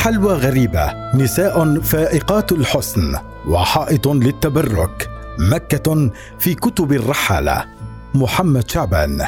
حلوى غريبة. نساء فائقات الحسن وحائط للتبرك. مكة في كتب الرحالة. محمد شعبان.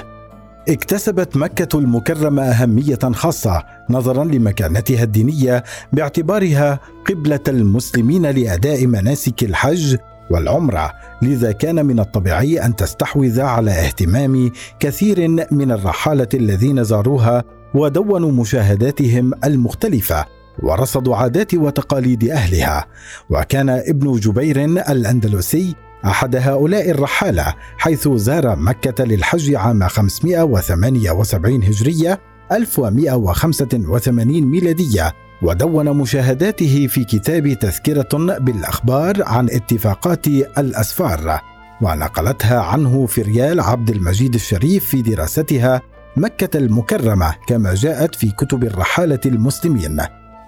اكتسبت مكة المكرمة أهمية خاصة نظرا لمكانتها الدينية باعتبارها قبلة المسلمين لأداء مناسك الحج والعمرة. لذا كان من الطبيعي أن تستحوذ على اهتمام كثير من الرحالة الذين زاروها ودونوا مشاهداتهم المختلفة. ورصدوا عادات وتقاليد أهلها. وكان ابن جبير الأندلسي أحد هؤلاء الرحالة حيث زار مكة للحج عام 578 هجرية 1185 ميلادية ودون مشاهداته في كتاب تذكرة بالأخبار عن اتفاقات الأسفار. ونقلتها عنه فريال عبد المجيد الشريف في دراستها مكة المكرمة كما جاءت في كتب الرحالة المسلمين.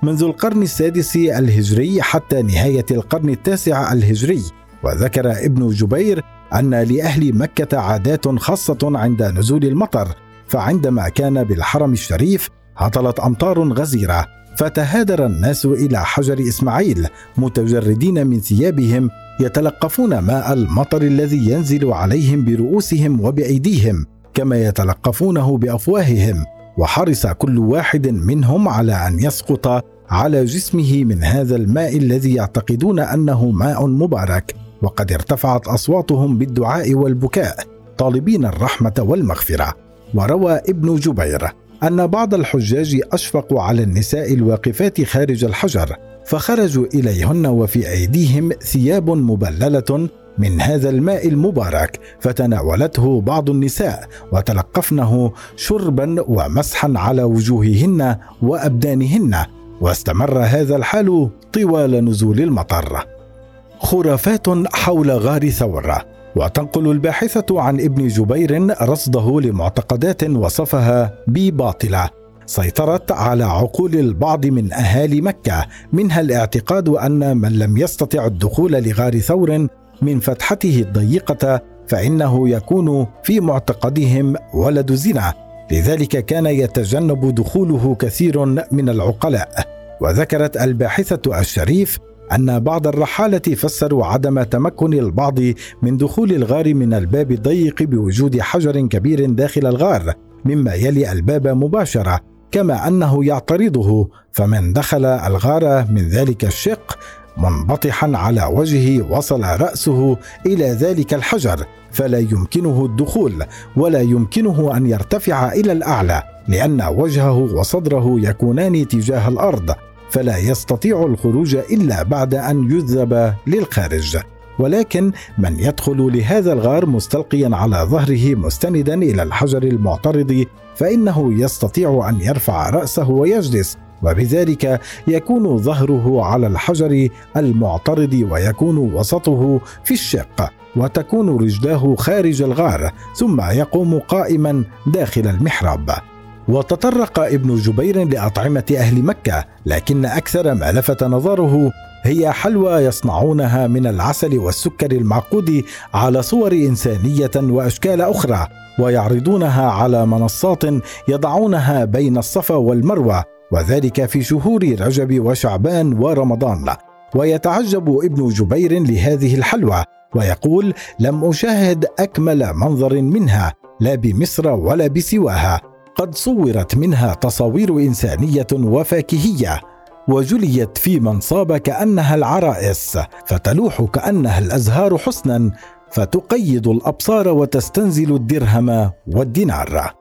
منذ القرن السادس الهجري حتى نهاية القرن التاسع الهجري وذكر ابن جبير أن لأهل مكة عادات خاصة عند نزول المطر فعندما كان بالحرم الشريف هطلت أمطار غزيرة فتهادر الناس إلى حجر إسماعيل متجردين من ثيابهم يتلقفون ماء المطر الذي ينزل عليهم برؤوسهم وبأيديهم كما يتلقفونه بأفواههم وحرص كل واحد منهم على أن يسقط على جسمه من هذا الماء الذي يعتقدون أنه ماء مبارك وقد ارتفعت أصواتهم بالدعاء والبكاء طالبين الرحمة والمغفرة. وروى ابن جبير أن بعض الحجاج أشفقوا على النساء الواقفات خارج الحجر فخرجوا إليهن وفي أيديهم ثياب مبللة من هذا الماء المبارك فتناولته بعض النساء وتلقفنه شربا ومسحا على وجوههن وأبدانهن. واستمر هذا الحال طوال نزول المطر. خرافات حول غار ثور وتنقل الباحثة عن ابن جبير رصده لمعتقدات وصفها بباطلة. سيطرت على عقول البعض من أهالي مكة منها الاعتقاد أن من لم يستطع الدخول لغار ثور من فتحته الضيقة فإنه يكون في معتقدهم ولد زنا. لذلك كان يتجنب دخوله كثير من العقلاء وذكرت الباحثة الشريف أن بعض الرحالة فسروا عدم تمكن البعض من دخول الغار من الباب الضيق بوجود حجر كبير داخل الغار مما يلي الباب مباشرة كما أنه يعترضه فمن دخل الغار من ذلك الشق منبطحا على وجهه وصل رأسه إلى ذلك الحجر فلا يمكنه الدخول ولا يمكنه أن يرتفع إلى الأعلى لأن وجهه وصدره يكونان تجاه الأرض فلا يستطيع الخروج إلا بعد أن يذهب للخارج. ولكن من يدخل لهذا الغار مستلقيا على ظهره مستندا إلى الحجر المعترض فإنه يستطيع أن يرفع رأسه ويجلس. وبذلك يكون ظهره على الحجر المعترض ويكون وسطه في الشق وتكون رجلاه خارج الغار ثم يقوم قائما داخل المحراب. وتطرق ابن جبير لأطعمة أهل مكة لكن أكثر ما لفت نظره هي حلوى يصنعونها من العسل والسكر المعقود على صور إنسانية وأشكال أخرى ويعرضونها على منصات يضعونها بين الصفا والمروة وذلك في شهور رجب وشعبان ورمضان. ويتعجب ابن جبير لهذه الحلوى ويقول لم أشاهد أكمل منظر منها لا بمصر ولا بسواها. قد صورت منها تصاوير إنسانية وفاكهية وجليت في منصاب كأنها العرائس فتلوح كأنها الأزهار حسنا فتقيد الأبصار وتستنزل الدرهم والدينار.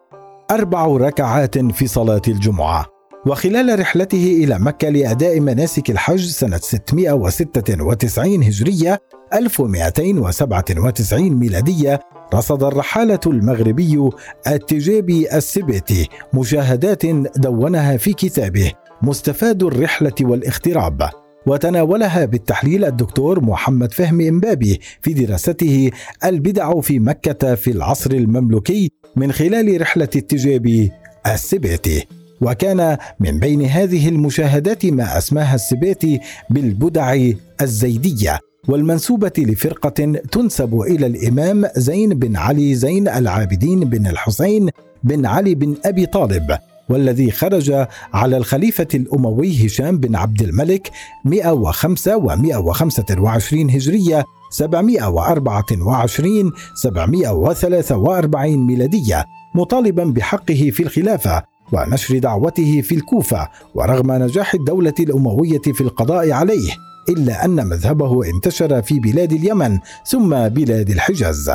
أربع ركعات في صلاة الجمعة. وخلال رحلته إلى مكة لأداء مناسك الحج سنة 696 هجرية 1297 ميلادية رصد الرحالة المغربي التجابي السبيتي مشاهدات دونها في كتابه مستفاد الرحلة والاغتراب وتناولها بالتحليل الدكتور محمد فهمي إمبابي في دراسته البدع في مكة في العصر المملوكي من خلال رحلة التجابي السبيتي وكان من بين هذه المشاهدات ما أسماها السبيتي بالبدع الزيدية والمنسوبة لفرقة تنسب إلى الإمام زين بن علي زين العابدين بن الحسين بن علي بن أبي طالب والذي خرج على الخليفة الأموي هشام بن عبد الملك 105 و125 هجرية 724 743 ميلادية مطالبا بحقه في الخلافة. ونشر دعوته في الكوفة ورغم نجاح الدولة الأموية في القضاء عليه إلا أن مذهبه انتشر في بلاد اليمن ثم بلاد الحجاز.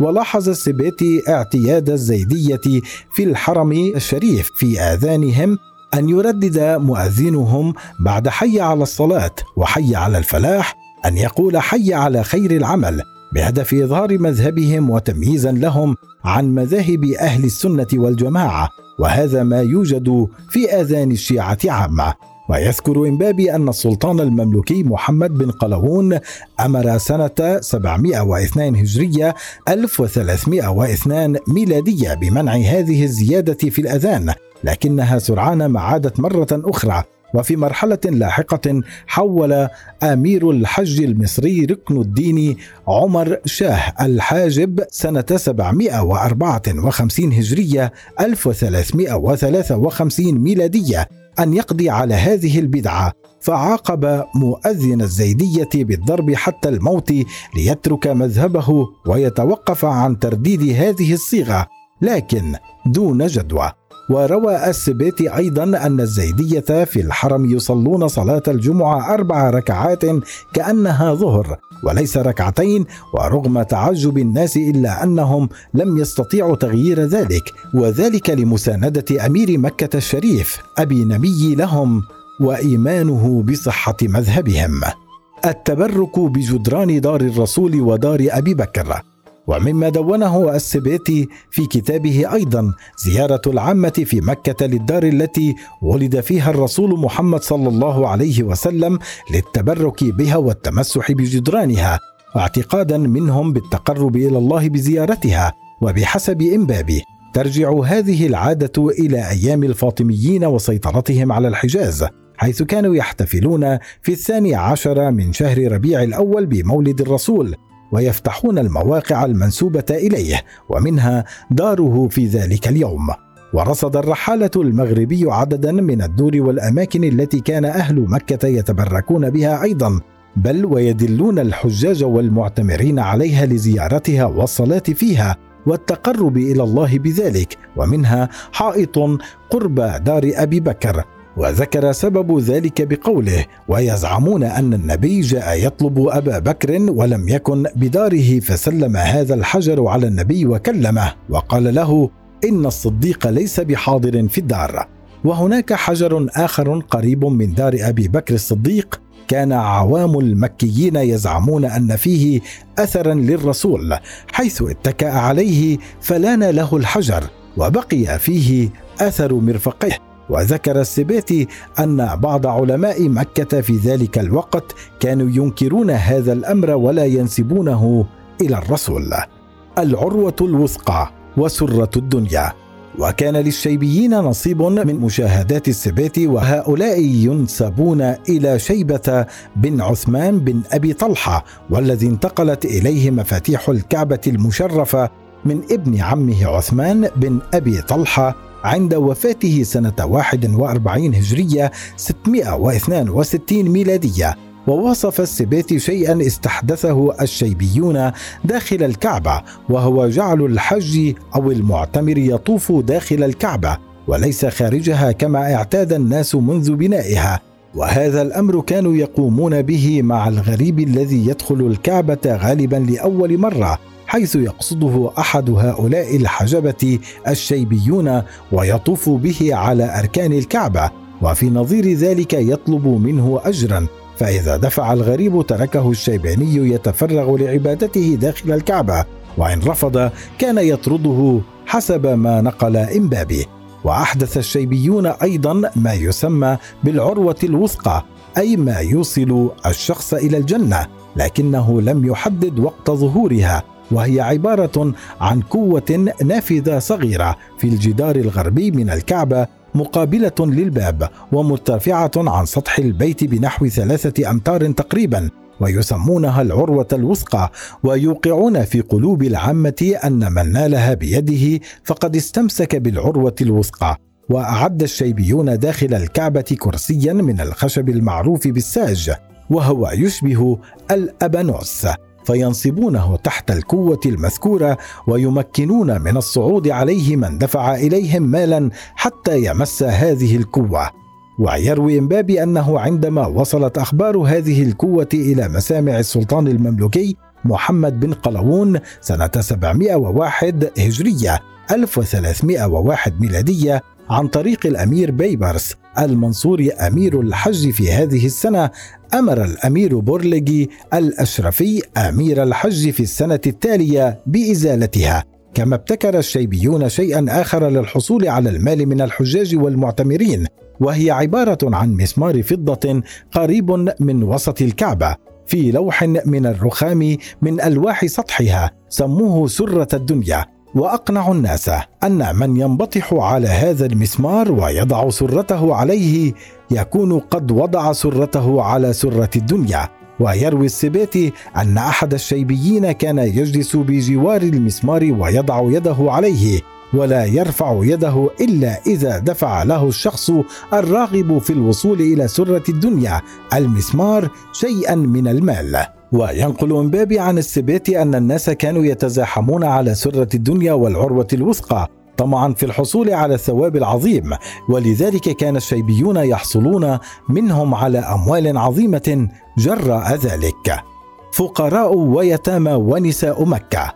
ولاحظ السبيتي اعتياد الزيدية في الحرم الشريف في آذانهم أن يردد مؤذنهم بعد حي على الصلاة وحي على الفلاح أن يقول حي على خير العمل بهدف إظهار مذهبهم وتمييزا لهم عن مذاهب أهل السنة والجماعة. وهذا ما يوجد في آذان الشيعة عامة. ويذكر إمبابي أن السلطان المملوكي محمد بن قلاوون أمر سنة 702 هجرية 1302 ميلادية بمنع هذه الزيادة في الأذان لكنها سرعان ما عادت مرة أخرى. وفي مرحلة لاحقة حول أمير الحج المصري ركن الدين عمر شاه الحاجب سنة 754 هجرية 1353 ميلادية أن يقضي على هذه البدعة فعاقب مؤذن الزيدية بالضرب حتى الموت ليترك مذهبه ويتوقف عن ترديد هذه الصيغة لكن دون جدوى. وروى السبيتي أيضا أن الزيدية في الحرم يصلون صلاة الجمعة أربع ركعات كأنها ظهر وليس ركعتين ورغم تعجب الناس إلا أنهم لم يستطيعوا تغيير ذلك وذلك لمساندة أمير مكة الشريف أبي نبي لهم وإيمانه بصحة مذهبهم. التبرك بجدران دار الرسول ودار أبي بكر. ومما دونه السبيتي في كتابه أيضا زيارة العامة في مكة للدار التي ولد فيها الرسول محمد صلى الله عليه وسلم للتبرك بها والتمسح بجدرانها واعتقادا منهم بالتقرب إلى الله بزيارتها وبحسب امبابي ترجع هذه العادة إلى أيام الفاطميين وسيطرتهم على الحجاز حيث كانوا يحتفلون في الثاني عشر من شهر ربيع الأول بمولد الرسول ويفتحون المواقع المنسوبة إليه ومنها داره في ذلك اليوم. ورصد الرحالة المغربي عددا من الدور والأماكن التي كان أهل مكة يتبركون بها أيضا بل ويدلون الحجاج والمعتمرين عليها لزيارتها والصلاة فيها والتقرب إلى الله بذلك. ومنها حائط قرب دار أبي بكر. وذكر سبب ذلك بقوله ويزعمون أن النبي جاء يطلب أبا بكر ولم يكن بداره فسلم هذا الحجر على النبي وكلمه وقال له إن الصديق ليس بحاضر في الدار. وهناك حجر آخر قريب من دار أبي بكر الصديق كان عوام المكيين يزعمون أن فيه اثرا للرسول حيث اتكأ عليه فلان له الحجر وبقي فيه أثر مرفقه. وذكر السباتي أن بعض علماء مكة في ذلك الوقت كانوا ينكرون هذا الأمر ولا ينسبونه إلى الرسول. العروة الوثقى وسرة الدنيا. وكان للشيبيين نصيب من مشاهدات السبات وهؤلاء ينسبون إلى شيبة بن عثمان بن أبي طلحة والذي انتقلت إليه مفاتيح الكعبة المشرفة من ابن عمه عثمان بن أبي طلحة عند وفاته سنة 41 هجرية 662 ميلادية ووصف السبات شيئا استحدثه الشيبيون داخل الكعبة وهو جعل الحج أو المعتمر يطوف داخل الكعبة وليس خارجها كما اعتاد الناس منذ بنائها وهذا الأمر كانوا يقومون به مع الغريب الذي يدخل الكعبة غالبا لأول مرة حيث يقصده أحد هؤلاء الحجبة الشيبيون ويطوف به على أركان الكعبة وفي نظير ذلك يطلب منه اجرا فإذا دفع الغريب تركه الشيبي يتفرغ لعبادته داخل الكعبة وإن رفض كان يطرده حسب ما نقل امبابي وأحدث الشيبيون أيضا ما يسمى بالعروة الوثقى أي ما يوصل الشخص إلى الجنة لكنه لم يحدد وقت ظهورها. وهي عبارة عن قوة نافذة صغيرة في الجدار الغربي من الكعبة مقابلة للباب ومرتفعة عن سطح البيت بنحو ثلاثة أمتار تقريبا ويسمونها العروة الوثقى ويوقعون في قلوب العامة أن من نالها بيده فقد استمسك بالعروة الوثقى. وأعد الشيبيون داخل الكعبة كرسيا من الخشب المعروف بالساج وهو يشبه الأبانوس. فينصبونه تحت الكوة المذكورة ويمكنون من الصعود عليه من دفع إليهم مالا حتى يمس هذه الكوة ويروي امبابي أنه عندما وصلت أخبار هذه الكوة إلى مسامع السلطان المملوكي محمد بن قلاوون سنة 701 هجرية 1301 ميلادية عن طريق الأمير بيبرس. المنصور أمير الحج في هذه السنة أمر الأمير بورلجي الأشرفي أمير الحج في السنة التالية بإزالتها. كما ابتكر الشيبيون شيئا آخر للحصول على المال من الحجاج والمعتمرين وهي عبارة عن مسمار فضة قريب من وسط الكعبة في لوح من الرخام من ألواح سطحها سموه سرة الدنيا. وأقنع الناس أن من ينبطح على هذا المسمار ويضع سرته عليه يكون قد وضع سرته على سرة الدنيا. ويروي السباتي أن أحد الشيبيين كان يجلس بجوار المسمار ويضع يده عليه ولا يرفع يده إلا إذا دفع له الشخص الراغب في الوصول إلى سرة الدنيا المسمار شيئا من المال. وينقل امبابي عن السبات أن الناس كانوا يتزاحمون على سرة الدنيا والعروة الوثقى طمعا في الحصول على الثواب العظيم. ولذلك كان الشيبيون يحصلون منهم على أموال عظيمة جراء ذلك. فقراء ويتامى ونساء مكة.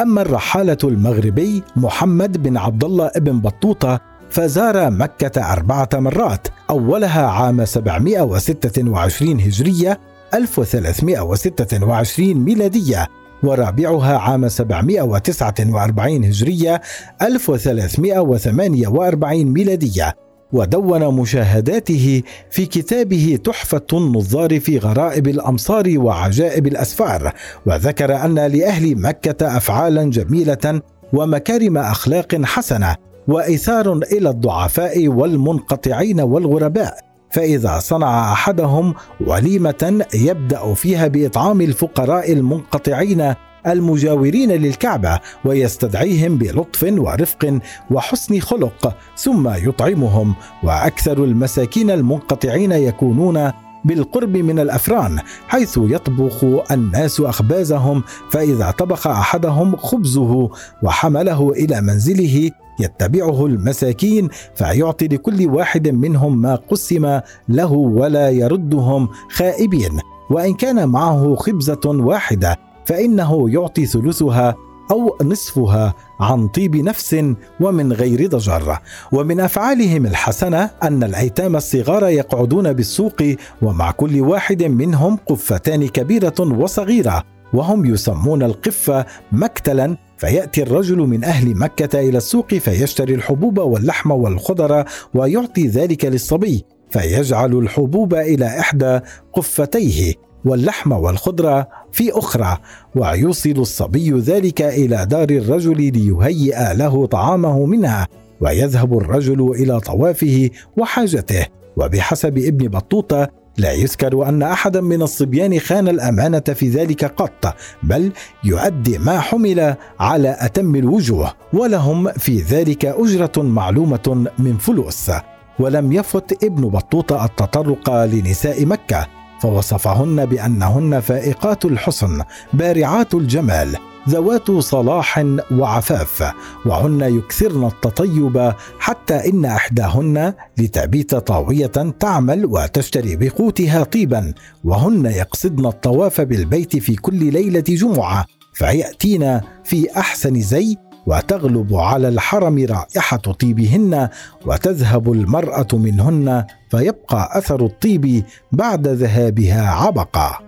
أما الرحالة المغربي محمد بن عبد الله بن بطوطة فزار مكة أربعة مرات أولها عام 726 هجرية 1326 ميلادية ورابعها عام 749 هجرية 1348 ميلادية. ودون مشاهداته في كتابه تحفة النظار في غرائب الأمصار وعجائب الأسفار. وذكر أن لأهل مكة أفعالا جميلة ومكارم أخلاق حسنة وإيثار إلى الضعفاء والمنقطعين والغرباء. فإذا صنع أحدهم وليمة يبدأ فيها بإطعام الفقراء المنقطعين المجاورين للكعبة ويستدعيهم بلطف ورفق وحسن خلق ثم يطعمهم وأكثر المساكين المنقطعين يكونون بالقرب من الأفران حيث يطبخ الناس أخبازهم فإذا طبخ أحدهم خبزه وحمله إلى منزله يتبعه المساكين فيعطي لكل واحد منهم ما قسم له ولا يردهم خائبين. وإن كان معه خبزة واحدة فإنه يعطي ثلثها أو نصفها عن طيب نفس ومن غير ضجر. ومن أفعالهم الحسنة أن الأيتام الصغار يقعدون بالسوق ومع كل واحد منهم قفتان كبيرة وصغيرة وهم يسمون القفة مكتلا فيأتي الرجل من أهل مكة إلى السوق فيشتري الحبوب واللحم والخضر ويعطي ذلك للصبي فيجعل الحبوب إلى إحدى قفتيه واللحم والخضره في أخرى ويوصل الصبي ذلك إلى دار الرجل ليهيئ له طعامه منها ويذهب الرجل إلى طوافه وحاجته. وبحسب ابن بطوطة لا يذكر أن احدا من الصبيان خان الأمانة في ذلك قط بل يؤدي ما حمل على أتم الوجوه ولهم في ذلك أجرة معلومة من فلوس. ولم يفت ابن بطوطة التطرق لنساء مكة. فوصفهن بأنهن فائقات الحسن بارعات الجمال ذوات صلاح وعفاف وهن يكثرن التطيب حتى إن أحداهن لتبيت طاوية تعمل وتشتري بقوتها طيبا وهن يقصدن الطواف بالبيت في كل ليلة جمعة فيأتين في أحسن زي وتغلب على الحرم رائحة طيبهن وتذهب المرأة منهن فيبقى أثر الطيب بعد ذهابها عبقا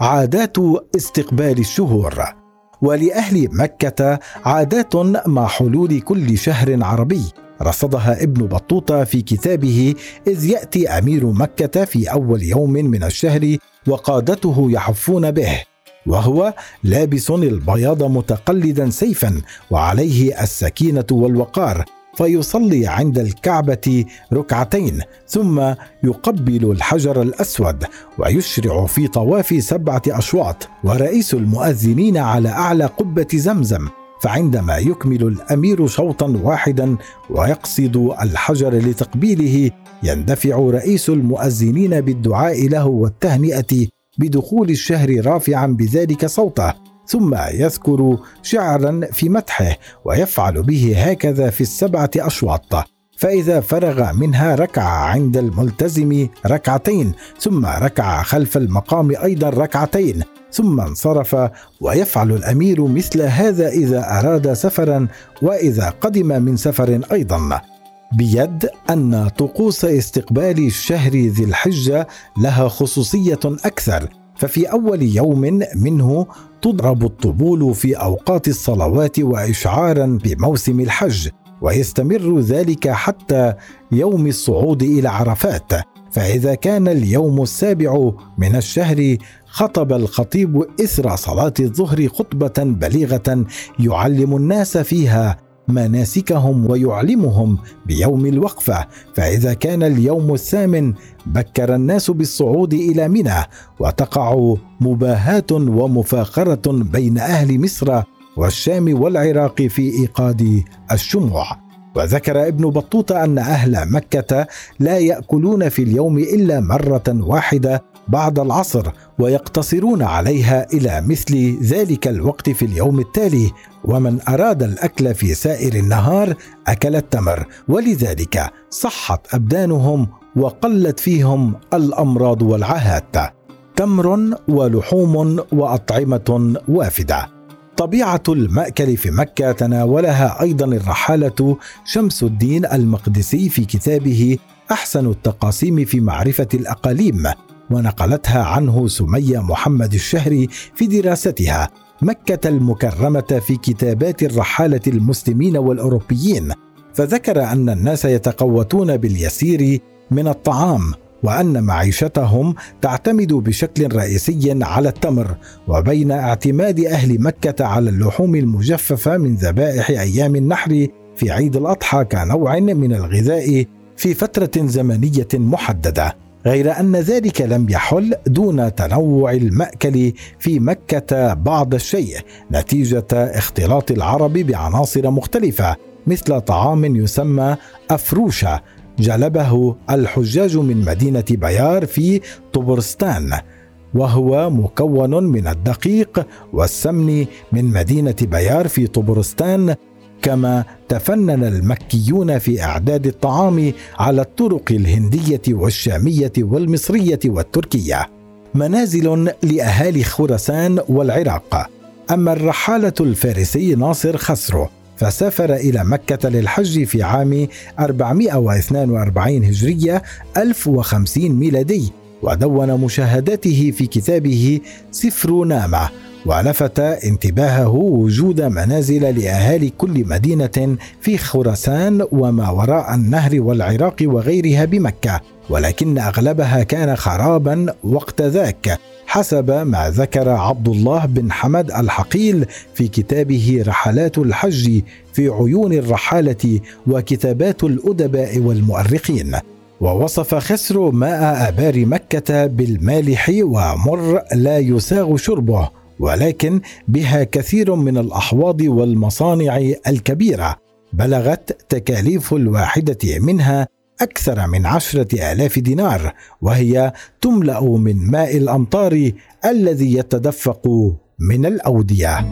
عادات استقبال الشهور. ولأهل مكة عادات مع حلول كل شهر عربي. رصدها ابن بطوطة في كتابه إذ يأتي أمير مكة في أول يوم من الشهر وقادته يحفون به. وهو لابس البياض متقلدا سيفا وعليه السكينة والوقار فيصلي عند الكعبة ركعتين ثم يقبل الحجر الأسود ويشرع في طواف سبعة أشواط ورئيس المؤذنين على أعلى قبة زمزم فعندما يكمل الأمير شوطا واحدا ويقصد الحجر لتقبيله يندفع رئيس المؤذنين بالدعاء له والتهنئة بدخول الشهر رافعا بذلك صوته ثم يذكر شعرا في مدحه ويفعل به هكذا في السبعة أشواط. فإذا فرغ منها ركع عند الملتزم ركعتين ثم ركع خلف المقام أيضا ركعتين ثم انصرف ويفعل الأمير مثل هذا إذا أراد سفرا وإذا قدم من سفر أيضا. بيد أن طقوس استقبال الشهر ذي الحجة لها خصوصية أكثر ففي أول يوم منه تضرب الطبول في أوقات الصلوات واشعارا بموسم الحج ويستمر ذلك حتى يوم الصعود إلى عرفات. فإذا كان اليوم السابع من الشهر خطب الخطيب إثر صلاة الظهر خطبة بليغة يعلم الناس فيها مناسكهم ويعلمهم بيوم الوقفة. فإذا كان اليوم الثامن بكر الناس بالصعود إلى منى وتقع مباهاة ومفاخرة بين أهل مصر والشام والعراق في إيقاد الشموع. وذكر ابن بطوطة أن أهل مكة لا يأكلون في اليوم إلا مرة واحدة بعد العصر ويقتصرون عليها إلى مثل ذلك الوقت في اليوم التالي ومن أراد الأكل في سائر النهار أكل التمر. ولذلك صحت أبدانهم وقلت فيهم الأمراض والعاهات تمر ولحوم وأطعمة وافدة. طبيعة المأكل في مكة تناولها أيضا الرحالة شمس الدين المقدسي في كتابه أحسن التقاسيم في معرفة الأقاليم ونقلتها عنه سمية محمد الشهري في دراستها. مكة المكرمة في كتابات الرحالة المسلمين والأوروبيين. فذكر أن الناس يتقوتون باليسير من الطعام وأن معيشتهم تعتمد بشكل رئيسي على التمر وبين اعتماد أهل مكة على اللحوم المجففة من ذبائح أيام النحر في عيد الأضحى كنوع من الغذاء في فترة زمنية محددة. غير أن ذلك لم يحل دون تنوع المأكل في مكة بعض الشيء نتيجة اختلاط العرب بعناصر مختلفة مثل طعام يسمى أفروشة جلبه الحجاج من مدينة بيار في طبرستان وهو مكون من الدقيق والسمن من مدينة بيار في طبرستان كما تفنن المكيون في أعداد الطعام على الطرق الهندية والشامية والمصرية والتركية. منازل لأهالي خراسان والعراق. أما الرحالة الفارسي ناصر خسرو. فسافر إلى مكة للحج في عام 442 هجرية 1050 ميلادي ودون مشاهداته في كتابه سفر نامه ولفت انتباهه وجود منازل لأهالي كل مدينة في خراسان وما وراء النهر والعراق وغيرها بمكة ولكن أغلبها كان خرابا وقت ذاك. حسب ما ذكر عبد الله بن حمد الحقيل في كتابه رحلات الحج في عيون الرحالة وكتابات الأدباء والمؤرخين. ووصف خسر ماء آبار مكة بالمالح ومر لا يساغ شربه ولكن بها كثير من الأحواض والمصانع الكبيرة. بلغت تكاليف الواحدة منها أكثر من عشرة آلاف دينار وهي تملأ من ماء الأمطار الذي يتدفق من الأودية.